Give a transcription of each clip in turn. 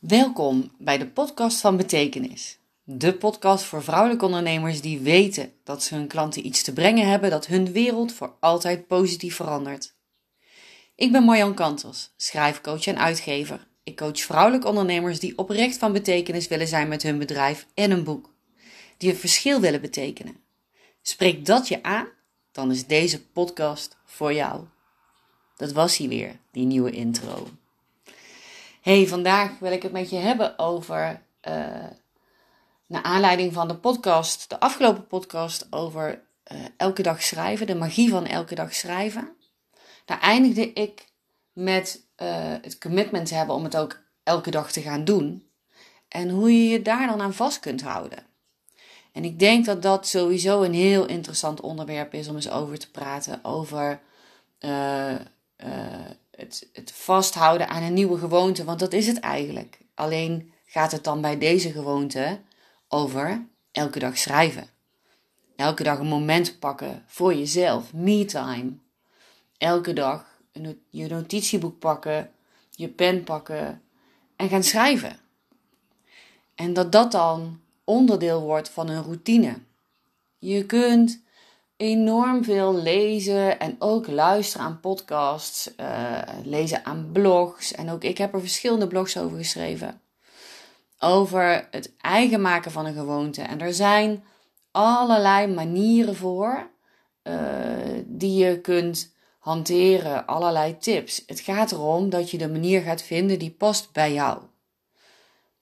Welkom bij de podcast van Betekenis. De podcast voor vrouwelijke ondernemers die weten dat ze hun klanten iets te brengen hebben dat hun wereld voor altijd positief verandert. Ik ben Marjan Kantels, schrijfcoach en uitgever. Ik coach vrouwelijke ondernemers die oprecht van betekenis willen zijn met hun bedrijf en een boek. Die een verschil willen betekenen. Spreek dat je aan? Dan is deze podcast voor jou. Dat was hij weer, die nieuwe intro. Hey, vandaag wil ik het met je hebben over, uh, naar aanleiding van de podcast, de afgelopen podcast over uh, elke dag schrijven, de magie van elke dag schrijven. Daar eindigde ik met uh, het commitment hebben om het ook elke dag te gaan doen. En hoe je je daar dan aan vast kunt houden. En ik denk dat dat sowieso een heel interessant onderwerp is om eens over te praten. Over het, het vasthouden aan een nieuwe gewoonte, want dat is het eigenlijk. Alleen gaat het dan bij deze gewoonte over elke dag schrijven. Elke dag een moment pakken voor jezelf, me time. Elke dag je notitieboek pakken, je pen pakken en gaan schrijven. En dat dat dan onderdeel wordt van een routine. Je kunt enorm veel lezen en ook luisteren aan podcasts, uh, lezen aan blogs. En ook ik heb er verschillende blogs over geschreven. Over het eigen maken van een gewoonte. En er zijn allerlei manieren voor uh, die je kunt hanteren, allerlei tips. Het gaat erom dat je de manier gaat vinden die past bij jou.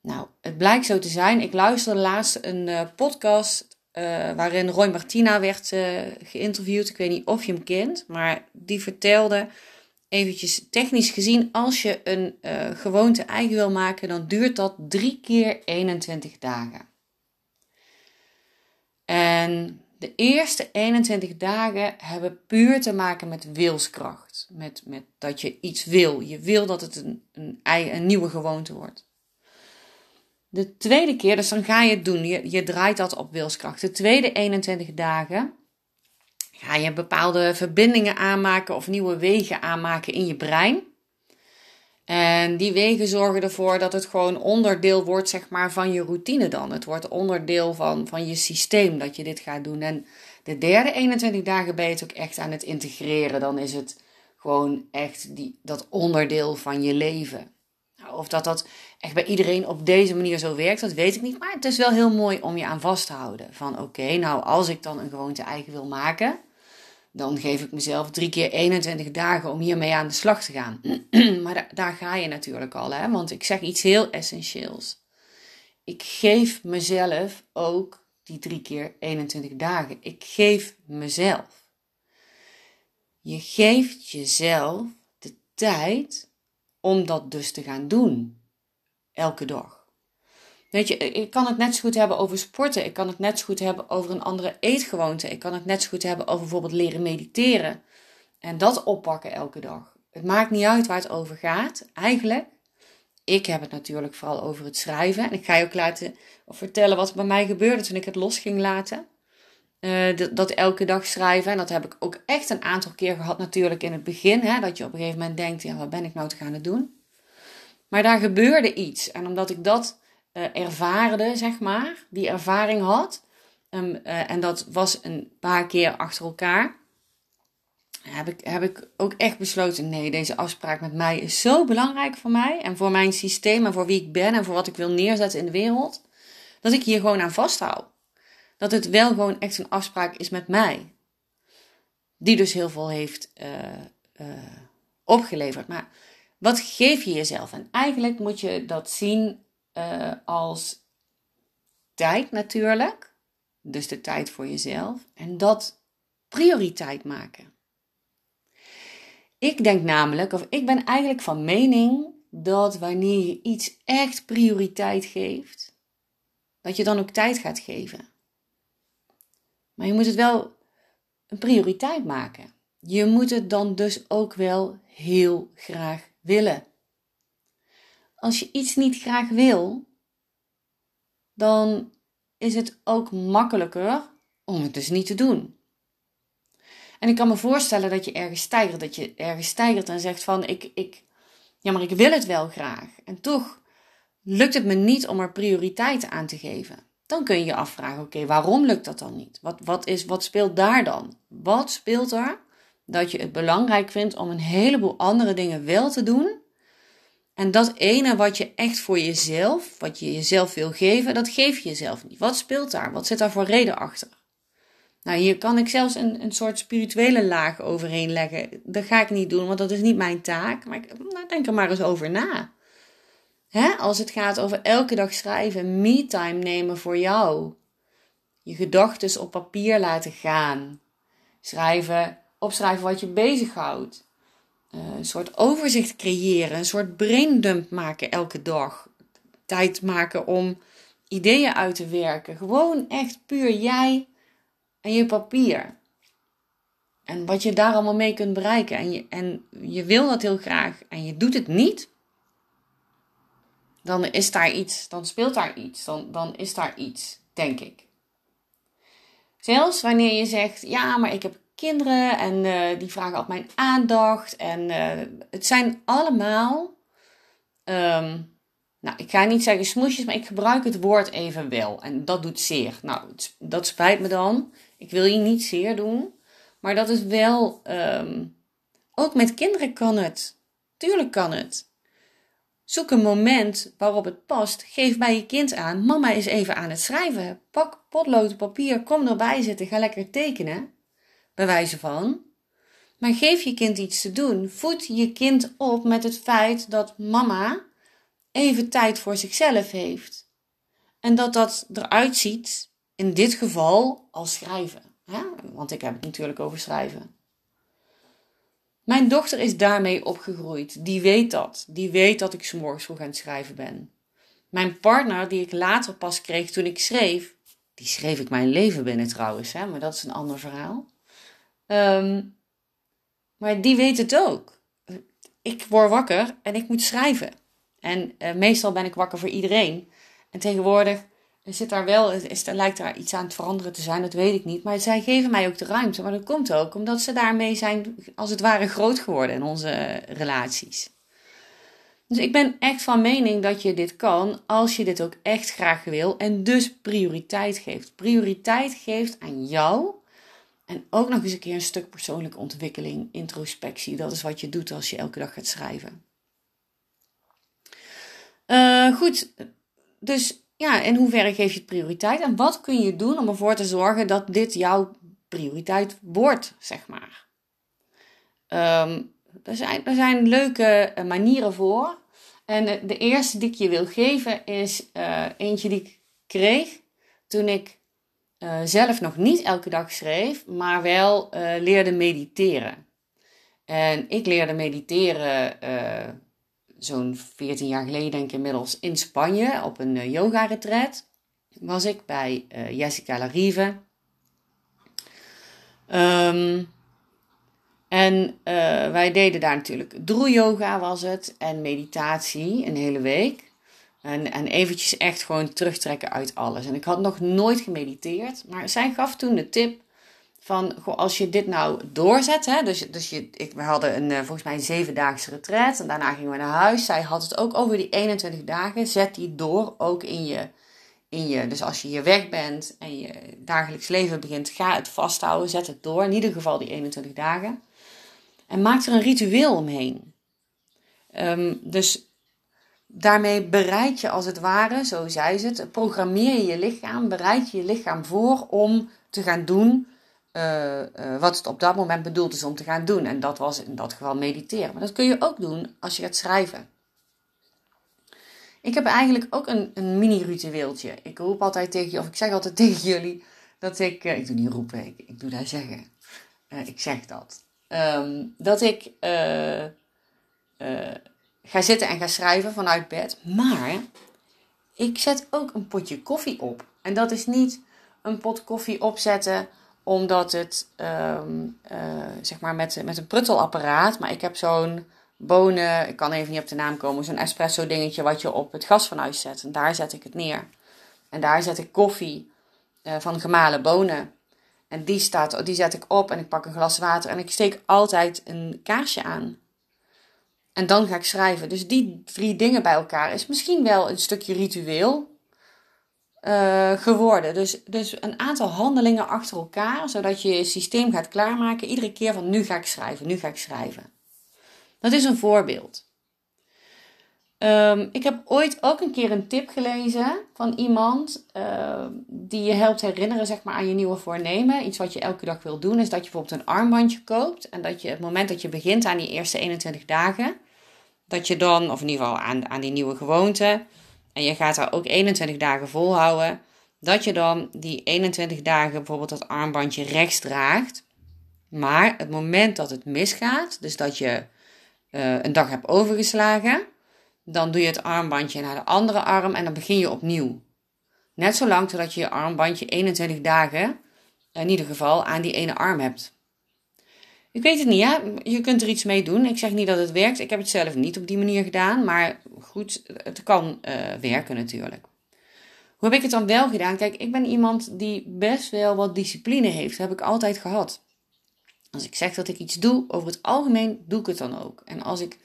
Nou, het blijkt zo te zijn. Ik luisterde laatst een uh, podcast uh, waarin Roy Martina werd uh, geïnterviewd. Ik weet niet of je hem kent, maar die vertelde eventjes technisch gezien, als je een uh, gewoonte eigen wil maken, dan duurt dat drie keer 21 dagen. En de eerste 21 dagen hebben puur te maken met wilskracht. Met, met dat je iets wil. Je wil dat het een, een, een nieuwe gewoonte wordt. De tweede keer, dus dan ga je het doen. Je, je draait dat op wilskracht. De tweede 21 dagen ga je bepaalde verbindingen aanmaken of nieuwe wegen aanmaken in je brein. En die wegen zorgen ervoor dat het gewoon onderdeel wordt zeg maar, van je routine dan. Het wordt onderdeel van, van je systeem dat je dit gaat doen. En de derde 21 dagen ben je het ook echt aan het integreren. Dan is het gewoon echt die, dat onderdeel van je leven. Nou, of dat dat echt bij iedereen op deze manier zo werkt, dat weet ik niet. Maar het is wel heel mooi om je aan vast te houden. Van oké, nou als ik dan een gewoonte eigen wil maken, dan geef ik mezelf drie keer 21 dagen om hiermee aan de slag te gaan. maar daar ga je natuurlijk al, hè? want ik zeg iets heel essentieels. Ik geef mezelf ook die drie keer 21 dagen. Ik geef mezelf. Je geeft jezelf de tijd om dat dus te gaan doen elke dag. Weet je, ik kan het net zo goed hebben over sporten. Ik kan het net zo goed hebben over een andere eetgewoonte. Ik kan het net zo goed hebben over bijvoorbeeld leren mediteren. En dat oppakken elke dag. Het maakt niet uit waar het over gaat, eigenlijk. Ik heb het natuurlijk vooral over het schrijven. En ik ga je ook laten of vertellen wat er bij mij gebeurde toen ik het los ging laten. Uh, dat, elke dag schrijven. En dat heb ik ook echt een aantal keer gehad natuurlijk in het begin. Hè, dat je op een gegeven moment denkt, ja, wat ben ik nou te gaan doen? Maar daar gebeurde iets. En omdat ik dat uh, ervaarde, zeg maar, die ervaring had, um, uh, en dat was een paar keer achter elkaar, heb ik, heb ik ook echt besloten: nee, deze afspraak met mij is zo belangrijk voor mij en voor mijn systeem en voor wie ik ben en voor wat ik wil neerzetten in de wereld, dat ik hier gewoon aan vasthoud. Dat het wel gewoon echt een afspraak is met mij. Die dus heel veel heeft uh, opgeleverd. Maar wat geef je jezelf? En eigenlijk moet je dat zien uh, als tijd natuurlijk. Dus de tijd voor jezelf. En dat prioriteit maken. Ik denk namelijk, of ik ben eigenlijk van mening dat wanneer je iets echt prioriteit geeft, dat je dan ook tijd gaat geven. Maar je moet het wel een prioriteit maken. Je moet het dan dus ook wel heel graag willen. Als je iets niet graag wil, dan is het ook makkelijker om het dus niet te doen. En ik kan me voorstellen dat je ergens stijgt, dat je ergens stijgt en zegt van ik, ik, ja maar ik wil het wel graag. En toch lukt het me niet om er prioriteit aan te geven. Dan kun je je afvragen: oké, waarom lukt dat dan niet? Wat, wat, is, wat speelt daar dan? Wat speelt er dat je het belangrijk vindt om een heleboel andere dingen wel te doen? En dat ene wat je echt voor jezelf, wat je jezelf wil geven, dat geef je jezelf niet. Wat speelt daar? Wat zit daar voor reden achter? Nou, hier kan ik zelfs een, een soort spirituele laag overheen leggen. Dat ga ik niet doen, want dat is niet mijn taak. Maar nou, denk er maar eens over na. Hè? Als het gaat over elke dag schrijven, me-time nemen voor jou. Je gedachten op papier laten gaan. Schrijven, opschrijven wat je bezighoudt. Uh, een soort overzicht creëren, een soort braindump maken elke dag. Tijd maken om ideeën uit te werken. Gewoon echt puur jij en je papier. En wat je daar allemaal mee kunt bereiken. En je, en je wil dat heel graag en je doet het niet. Dan is daar iets, dan speelt daar iets, dan, dan is daar iets, denk ik. Zelfs wanneer je zegt, ja, maar ik heb kinderen en uh, die vragen op mijn aandacht. En uh, het zijn allemaal, um, nou, ik ga niet zeggen smoesjes, maar ik gebruik het woord even wel. En dat doet zeer. Nou, dat spijt me dan. Ik wil je niet zeer doen. Maar dat is wel, um, ook met kinderen kan het. Tuurlijk kan het. Zoek een moment waarop het past. Geef bij je kind aan. Mama is even aan het schrijven. Pak potlood, papier, kom erbij zitten. Ga lekker tekenen. Bij wijze van. Maar geef je kind iets te doen. Voed je kind op met het feit dat mama even tijd voor zichzelf heeft. En dat dat eruit ziet, in dit geval, als schrijven. Want ik heb het natuurlijk over schrijven. Mijn dochter is daarmee opgegroeid. Die weet dat. Die weet dat ik s'morgens vroeg aan het schrijven ben. Mijn partner, die ik later pas kreeg toen ik schreef, die schreef ik mijn leven binnen trouwens, hè? maar dat is een ander verhaal. Ehm, maar die weet het ook. Ik word wakker en ik moet schrijven. En uh, meestal ben ik wakker voor iedereen. En tegenwoordig zit daar wel, is, er lijkt daar iets aan het veranderen te zijn, dat weet ik niet. Maar zij geven mij ook de ruimte. Maar dat komt ook omdat ze daarmee zijn, als het ware, groot geworden in onze relaties. Dus ik ben echt van mening dat je dit kan als je dit ook echt graag wil en dus prioriteit geeft. Prioriteit geeft aan jou en ook nog eens een keer een stuk persoonlijke ontwikkeling, introspectie. Dat is wat je doet als je elke dag gaat schrijven. Uh, goed, dus ja, in hoeverre geef je het prioriteit en wat kun je doen om ervoor te zorgen dat dit jouw prioriteit wordt, zeg maar. Um, er, zijn, er zijn leuke eh, manieren voor. En de eerste die ik je wil geven is uh, eentje die ik kreeg toen ik zelf nog niet elke dag schreef, maar wel leerde mediteren. En ik leerde mediteren zo'n 14 jaar geleden, denk ik inmiddels, in Spanje op een uh, yoga-retreat. Was ik bij uh, Jessica Larive. Um, en uh, wij deden daar natuurlijk droe-yoga was het en meditatie een hele week. En, en eventjes echt gewoon terugtrekken uit alles. En ik had nog nooit gemediteerd, maar zij gaf toen de tip van goh, als je dit nou doorzet, hè, dus, dus je, ik, we hadden een, eh, volgens mij een zevendaagse retreat en daarna gingen we naar huis. Zij had het ook over die 21 dagen. Zet die door ook in je, in je. Dus als je hier weg bent en je dagelijks leven begint, ga het vasthouden, zet het door. In ieder geval die 21 dagen. En maak er een ritueel omheen. Um, dus daarmee bereid je als het ware, zo zei ze het, programmeer je je lichaam, bereid je je lichaam voor om te gaan doen uh, uh, wat het op dat moment bedoeld is om te gaan doen. En dat was in dat geval mediteren. Maar dat kun je ook doen als je gaat schrijven. Ik heb eigenlijk ook een, een mini-ritueeltje. Ik roep altijd tegen je, of ik zeg altijd tegen jullie, dat ik, uh, ik doe niet roepen, ik, doe daar zeggen. ik zeg dat. Um, dat ik ga zitten en ga schrijven vanuit bed. Maar ik zet ook een potje koffie op. En dat is niet een pot koffie opzetten omdat het, um, uh, zeg maar, met, met een pruttelapparaat. Maar ik heb zo'n bonen, ik kan even niet op de naam komen, zo'n espresso dingetje wat je op het gas van huis zet. En daar zet ik het neer. En daar zet ik koffie uh, van gemalen bonen. En die, staat, die zet ik op en ik pak een glas water en ik steek altijd een kaarsje aan. En dan ga ik schrijven. Dus die drie dingen bij elkaar is misschien wel een stukje ritueel uh, geworden. Dus, dus een aantal handelingen achter elkaar, zodat je je systeem gaat klaarmaken. Iedere keer van nu ga ik schrijven, nu ga ik schrijven. Dat is een voorbeeld. Um, ik heb ooit ook een keer een tip gelezen van iemand uh, die je helpt herinneren zeg maar, aan je nieuwe voornemen. Iets wat je elke dag wil doen, is dat je bijvoorbeeld een armbandje koopt. En dat je het moment dat je begint aan die eerste 21 dagen, dat je dan, of in ieder geval aan, aan die nieuwe gewoonte, en je gaat daar ook 21 dagen volhouden, dat je dan die 21 dagen bijvoorbeeld dat armbandje rechts draagt. Maar het moment dat het misgaat, dus dat je uh, een dag hebt overgeslagen, dan doe je het armbandje naar de andere arm en dan begin je opnieuw. Net zolang totdat je je armbandje 21 dagen, in ieder geval, aan die ene arm hebt. Ik weet het niet, ja. Je kunt er iets mee doen. Ik zeg niet dat het werkt. Ik heb het zelf niet op die manier gedaan. Maar goed, het kan uh, werken natuurlijk. Hoe heb ik het dan wel gedaan? Kijk, ik ben iemand die best wel wat discipline heeft. Dat heb ik altijd gehad. Als ik zeg dat ik iets doe, over het algemeen doe ik het dan ook. En als ik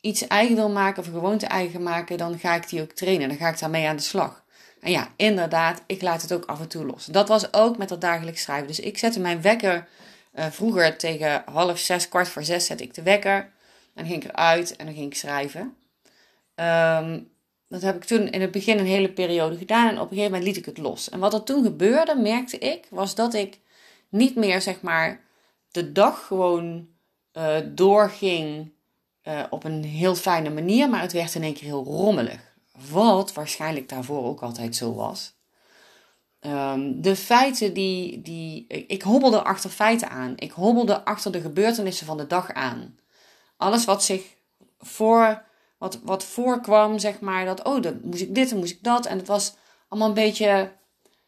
iets eigen wil maken of gewoonte eigen maken, dan ga ik die ook trainen. Dan ga ik daarmee aan de slag. En ja, inderdaad, ik laat het ook af en toe los. Dat was ook met dat dagelijks schrijven. Dus ik zette mijn wekker uh, vroeger tegen half zes, kwart voor zes zette ik de wekker. En dan ging ik eruit en dan ging ik schrijven. Um, dat heb ik toen in het begin een hele periode gedaan. En op een gegeven moment liet ik het los. En wat er toen gebeurde, merkte ik, was dat ik niet meer zeg maar de dag gewoon uh, doorging uh, op een heel fijne manier. Maar het werd in één keer heel rommelig. Wat waarschijnlijk daarvoor ook altijd zo was. Um, de feiten die, die. Ik hobbelde achter feiten aan. Ik hobbelde achter de gebeurtenissen van de dag aan. Alles wat zich voor. Wat, wat voorkwam, zeg maar. Dat, oh, dan moest ik dit en moest ik dat. En het was allemaal een beetje.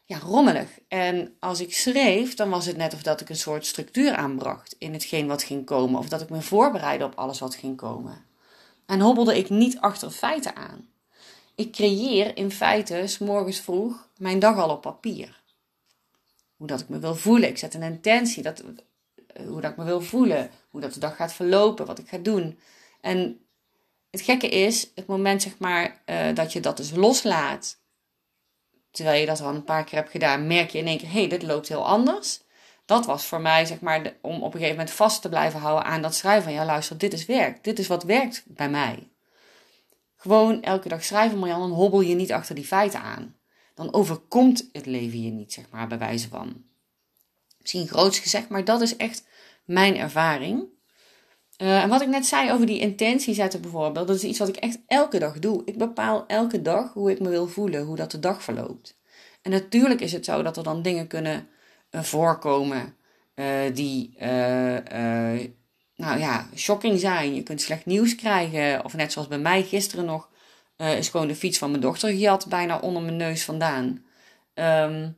Ja, rommelig. En als ik schreef, dan was het net of dat ik een soort structuur aanbracht in hetgeen wat ging komen. Of dat ik me voorbereidde op alles wat ging komen. En hobbelde ik niet achter feiten aan ik creëer in feite s morgens vroeg mijn dag al op papier. Hoe dat ik me wil voelen. Ik zet een intentie. Dat, eh, hoe dat ik me wil voelen. Hoe dat de dag gaat verlopen. Wat ik ga doen. En het gekke is, het moment zeg maar uh, dat je dat dus loslaat. Terwijl je dat al een paar keer hebt gedaan, merk je in één keer, hé, hey, dit loopt heel anders. Dat was voor mij, zeg maar, om op een gegeven moment vast te blijven houden aan dat schrijven van, ja luister, dit is werk. Dit is wat werkt bij mij. Gewoon elke dag schrijven, Marjan, dan hobbel je niet achter die feiten aan. Dan overkomt het leven je niet, zeg maar, bij wijze van. Misschien groots gezegd, maar dat is echt mijn ervaring. Uh, en wat ik net zei over die intentie zetten bijvoorbeeld, dat is iets wat ik echt elke dag doe. Ik bepaal elke dag hoe ik me wil voelen, hoe dat de dag verloopt. En natuurlijk is het zo dat er dan dingen kunnen uh, voorkomen uh, die nou ja, shocking zijn. Je kunt slecht nieuws krijgen. Of net zoals bij mij gisteren nog, uh, is gewoon de fiets van mijn dochter gejat bijna onder mijn neus vandaan. Um,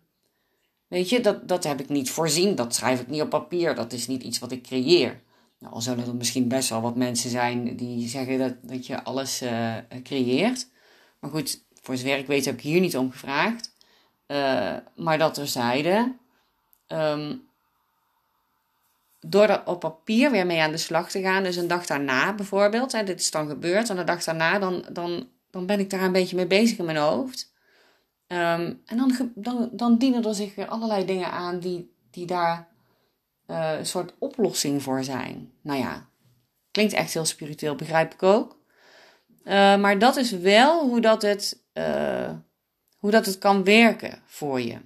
weet je, dat, dat heb ik niet voorzien. Dat schrijf ik niet op papier. Dat is niet iets wat ik creëer. Nou, al zullen er misschien best wel wat mensen zijn die zeggen dat, dat je alles uh, creëert. Maar goed, voor zover ik weet heb ik hier niet om gevraagd. Uh, maar dat terzijde. Um, door er op papier weer mee aan de slag te gaan. Dus een dag daarna bijvoorbeeld, hè, dit is dan gebeurd. En een dag daarna, dan, dan, dan ben ik daar een beetje mee bezig in mijn hoofd. Um, en dan, dan, dan dienen er zich weer allerlei dingen aan die, die daar uh, een soort oplossing voor zijn. Nou ja, klinkt echt heel spiritueel, begrijp ik ook. Uh, maar dat is wel hoe dat het, uh, hoe dat het kan werken voor je.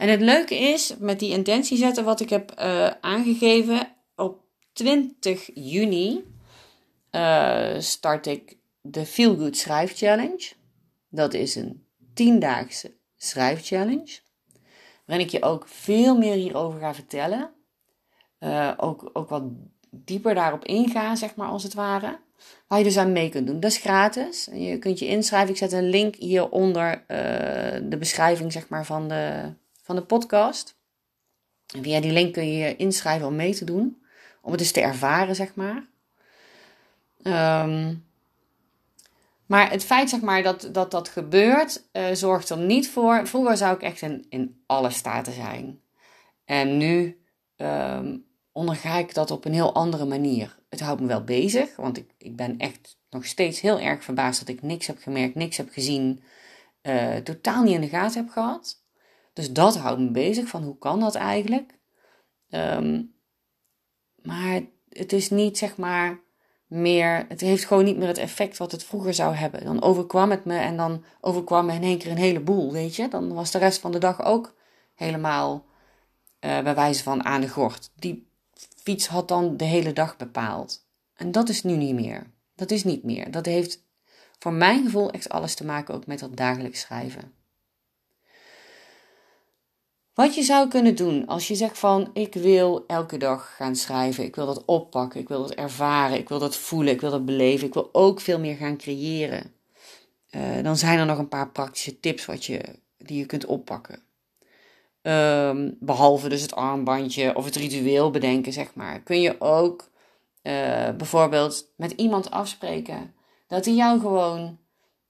En het leuke is met die intentie zetten wat ik heb uh, aangegeven. Op 20 juni uh, start ik de Feel Good Schrijf Challenge. Dat is een tiendaagse schrijfchallenge. Waarin ik je ook veel meer hierover ga vertellen. Uh, ook, ook wat dieper daarop inga, zeg maar als het ware. Waar je dus aan mee kunt doen. Dat is gratis. Je kunt je inschrijven. Ik zet een link hieronder de beschrijving zeg maar, van de, van de podcast. Via die link kun je je inschrijven om mee te doen. Om het eens te ervaren, zeg maar. Um, maar het feit zeg maar, dat dat, dat gebeurt, uh, zorgt er niet voor. Vroeger zou ik echt in, in alle staten zijn. En nu um, onderga ik dat op een heel andere manier. Het houdt me wel bezig, want ik, ik ben echt nog steeds heel erg verbaasd dat ik niks heb gemerkt, niks heb gezien, uh, totaal niet in de gaten heb gehad. Dus dat houdt me bezig van hoe kan dat eigenlijk? Um, maar het is niet zeg maar meer, het heeft gewoon niet meer het effect wat het vroeger zou hebben. Dan overkwam het me en dan overkwam me in één keer een heleboel, weet je. Dan was de rest van de dag ook helemaal uh, bij wijze van aan de gort. Die fiets had dan de hele dag bepaald. En dat is nu niet meer. Dat is niet meer. Dat heeft voor mijn gevoel echt alles te maken ook met dat dagelijks schrijven. Wat je zou kunnen doen als je zegt van ik wil elke dag gaan schrijven, ik wil dat oppakken, ik wil dat ervaren, ik wil dat voelen, ik wil dat beleven, ik wil ook veel meer gaan creëren. Uh, dan zijn er nog een paar praktische tips wat je, die je kunt oppakken. Um, behalve dus het armbandje of het ritueel bedenken, zeg maar. Kun je ook uh, bijvoorbeeld met iemand afspreken dat hij jou gewoon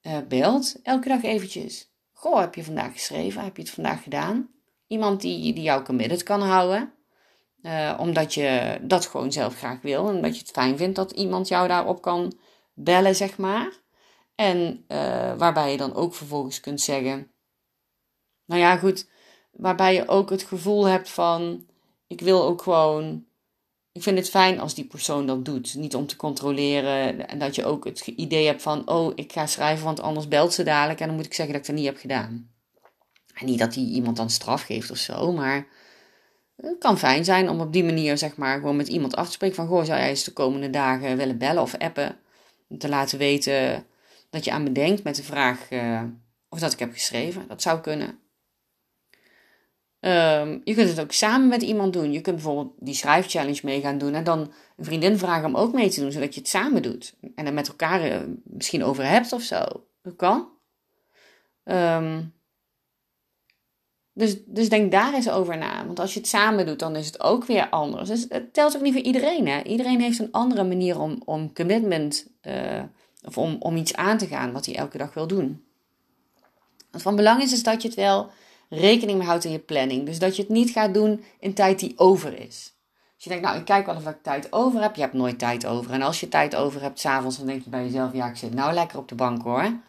uh, belt, elke dag eventjes. Goh, heb je vandaag geschreven? Heb je het vandaag gedaan? Iemand die, die jou committed kan houden. Uh, omdat je dat gewoon zelf graag wil. En dat je het fijn vindt dat iemand jou daarop kan bellen, zeg maar. En uh, waarbij je dan ook vervolgens kunt zeggen. Nou ja, goed. Waarbij je ook het gevoel hebt van. Ik wil ook gewoon. Ik vind het fijn als die persoon dat doet. Niet om te controleren. En dat je ook het idee hebt van. Oh, ik ga schrijven, want anders belt ze dadelijk. En dan moet ik zeggen dat ik het niet heb gedaan. Niet dat hij iemand dan straf geeft of zo, maar het kan fijn zijn om op die manier, zeg maar, gewoon met iemand af te spreken van, goh, zou jij eens de komende dagen willen bellen of appen? Om te laten weten dat je aan me denkt met de vraag uh, of dat ik heb geschreven. Dat zou kunnen. Um, je kunt het ook samen met iemand doen. Je kunt bijvoorbeeld die schrijfchallenge mee gaan doen en dan een vriendin vragen om ook mee te doen, zodat je het samen doet. En er met elkaar uh, misschien over hebt of zo. Dat kan. Um, dus, dus denk daar eens over na. Want als je het samen doet, dan is het ook weer anders. Dus het telt ook niet voor iedereen. Hè? Iedereen heeft een andere manier om, om commitment uh, of om, om iets aan te gaan wat hij elke dag wil doen. Wat van belang is, is dat je het wel rekening mee houdt in je planning. Dus dat je het niet gaat doen in tijd die over is. Als je denkt, nou, ik kijk wel of ik tijd over heb. Je hebt nooit tijd over. En als je tijd over hebt s'avonds, dan denk je bij jezelf, ja, ik zit nou lekker op de bank hoor.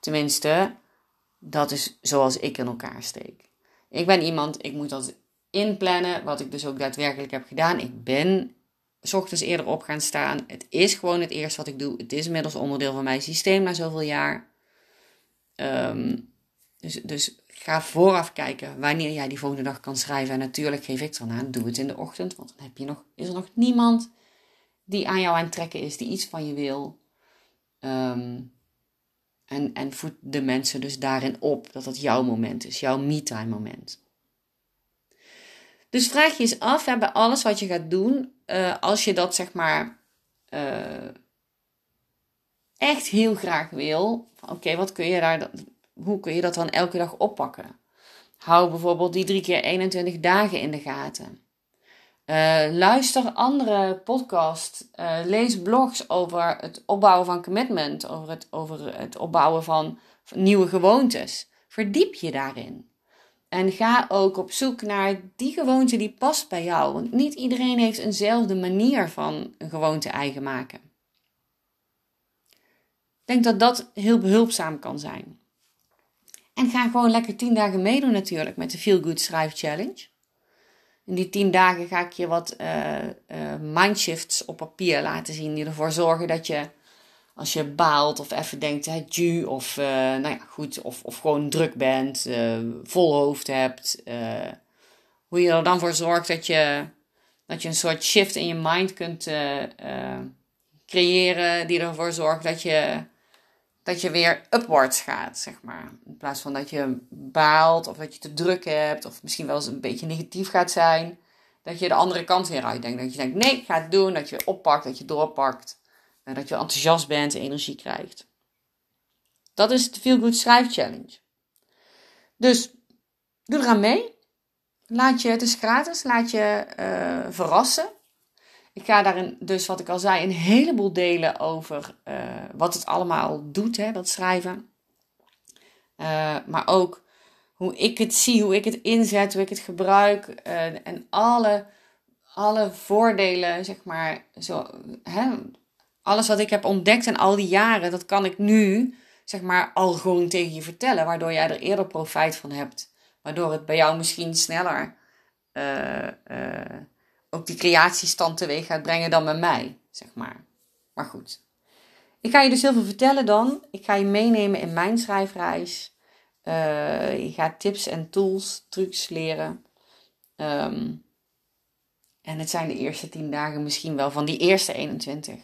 Tenminste, dat is zoals ik in elkaar steek. Ik ben iemand, ik moet dat inplannen, wat ik dus ook daadwerkelijk heb gedaan. Ik ben s ochtends eerder op gaan staan. Het is gewoon het eerste wat ik doe. Het is inmiddels onderdeel van mijn systeem na zoveel jaar. Um, dus, dus ga vooraf kijken wanneer jij die volgende dag kan schrijven. En natuurlijk geef ik dan aan, doe het in de ochtend. Want dan heb je nog, is er nog niemand die aan jou aan het trekken is, die iets van je wil. Um, en, en voed de mensen dus daarin op dat dat jouw moment is, jouw me-time moment. Dus vraag je eens af hè, bij alles wat je gaat doen, uh, als je dat zeg maar uh, echt heel graag wil. Oké, wat kun je daar, hoe kun je dat dan elke dag oppakken? Hou bijvoorbeeld die drie keer 21 dagen in de gaten. Uh, luister andere podcasts, uh, lees blogs over het opbouwen van commitment, over het, over het opbouwen van, nieuwe gewoontes. Verdiep je daarin. En ga ook op zoek naar die gewoonte die past bij jou. Want niet iedereen heeft eenzelfde manier van een gewoonte eigen maken. Ik denk dat dat heel behulpzaam kan zijn. En ga gewoon lekker 10 dagen meedoen natuurlijk met de Feel Good Schrijf Challenge. In die tien dagen ga ik je wat uh, uh, mindshifts op papier laten zien. Die ervoor zorgen dat je, als je baalt of even denkt, hè, ju, of, uh, nou ja, goed, of, of gewoon druk bent, vol hoofd hebt. hoe je er dan voor zorgt dat je, dat je een soort shift in je mind kunt creëren. Die ervoor zorgt dat je dat je weer upwards gaat, zeg maar. In plaats van dat je baalt of dat je te druk hebt of misschien wel eens een beetje negatief gaat zijn. Dat je de andere kant weer uitdenkt. Dat je denkt, nee, ga het doen. Dat je oppakt, dat je doorpakt. En dat je enthousiast bent en energie krijgt. Dat is de Feel Good Schrijf Challenge. Dus doe eraan mee. Laat je, het is gratis, laat je uh, verrassen. Ik ga daarin dus, wat ik al zei, een heleboel delen over uh, wat het allemaal doet, hè, dat schrijven. Uh, maar ook hoe ik het zie, hoe ik het inzet, hoe ik het gebruik. Uh, en alle, alle voordelen, zeg maar, zo, hè, alles wat ik heb ontdekt in al die jaren, dat kan ik nu, zeg maar, al gewoon tegen je vertellen, waardoor jij er eerder profijt van hebt. Waardoor het bij jou misschien sneller uh, ook die creatiestand teweeg gaat brengen dan bij mij, zeg maar. Maar goed. Ik ga je dus heel veel vertellen dan. Ik ga je meenemen in mijn schrijfreis. Uh, je gaat tips en tools, trucs leren. Um, en het zijn de eerste 10 dagen misschien wel van die eerste 21.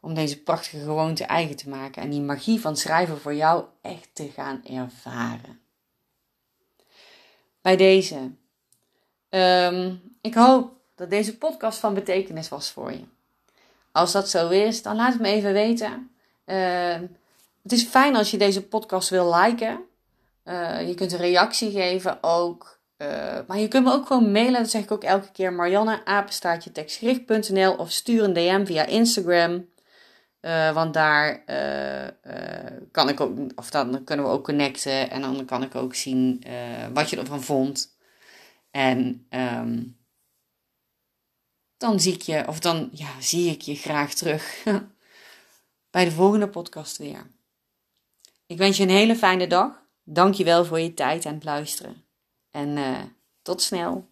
Om deze prachtige gewoonte eigen te maken en die magie van schrijven voor jou echt te gaan ervaren. Bij deze. Um, ik hoop dat deze podcast van betekenis was voor je. Als dat zo is, dan laat het me even weten. Uh, het is fijn als je deze podcast wil liken. Uh, je kunt een reactie geven ook. Uh, maar je kunt me ook gewoon mailen, dat zeg ik ook elke keer. Marianne, apenstaartje tekstgericht.nl of stuur een DM via Instagram. Uh, want daar kan ik ook, of dan kunnen we ook connecten. En dan kan ik ook zien wat je ervan vond. En um, dan zie ik je, of dan ja, zie ik je graag terug bij de volgende podcast weer. Ik wens je een hele fijne dag. Dank je wel voor je tijd en het luisteren. En uh, tot snel.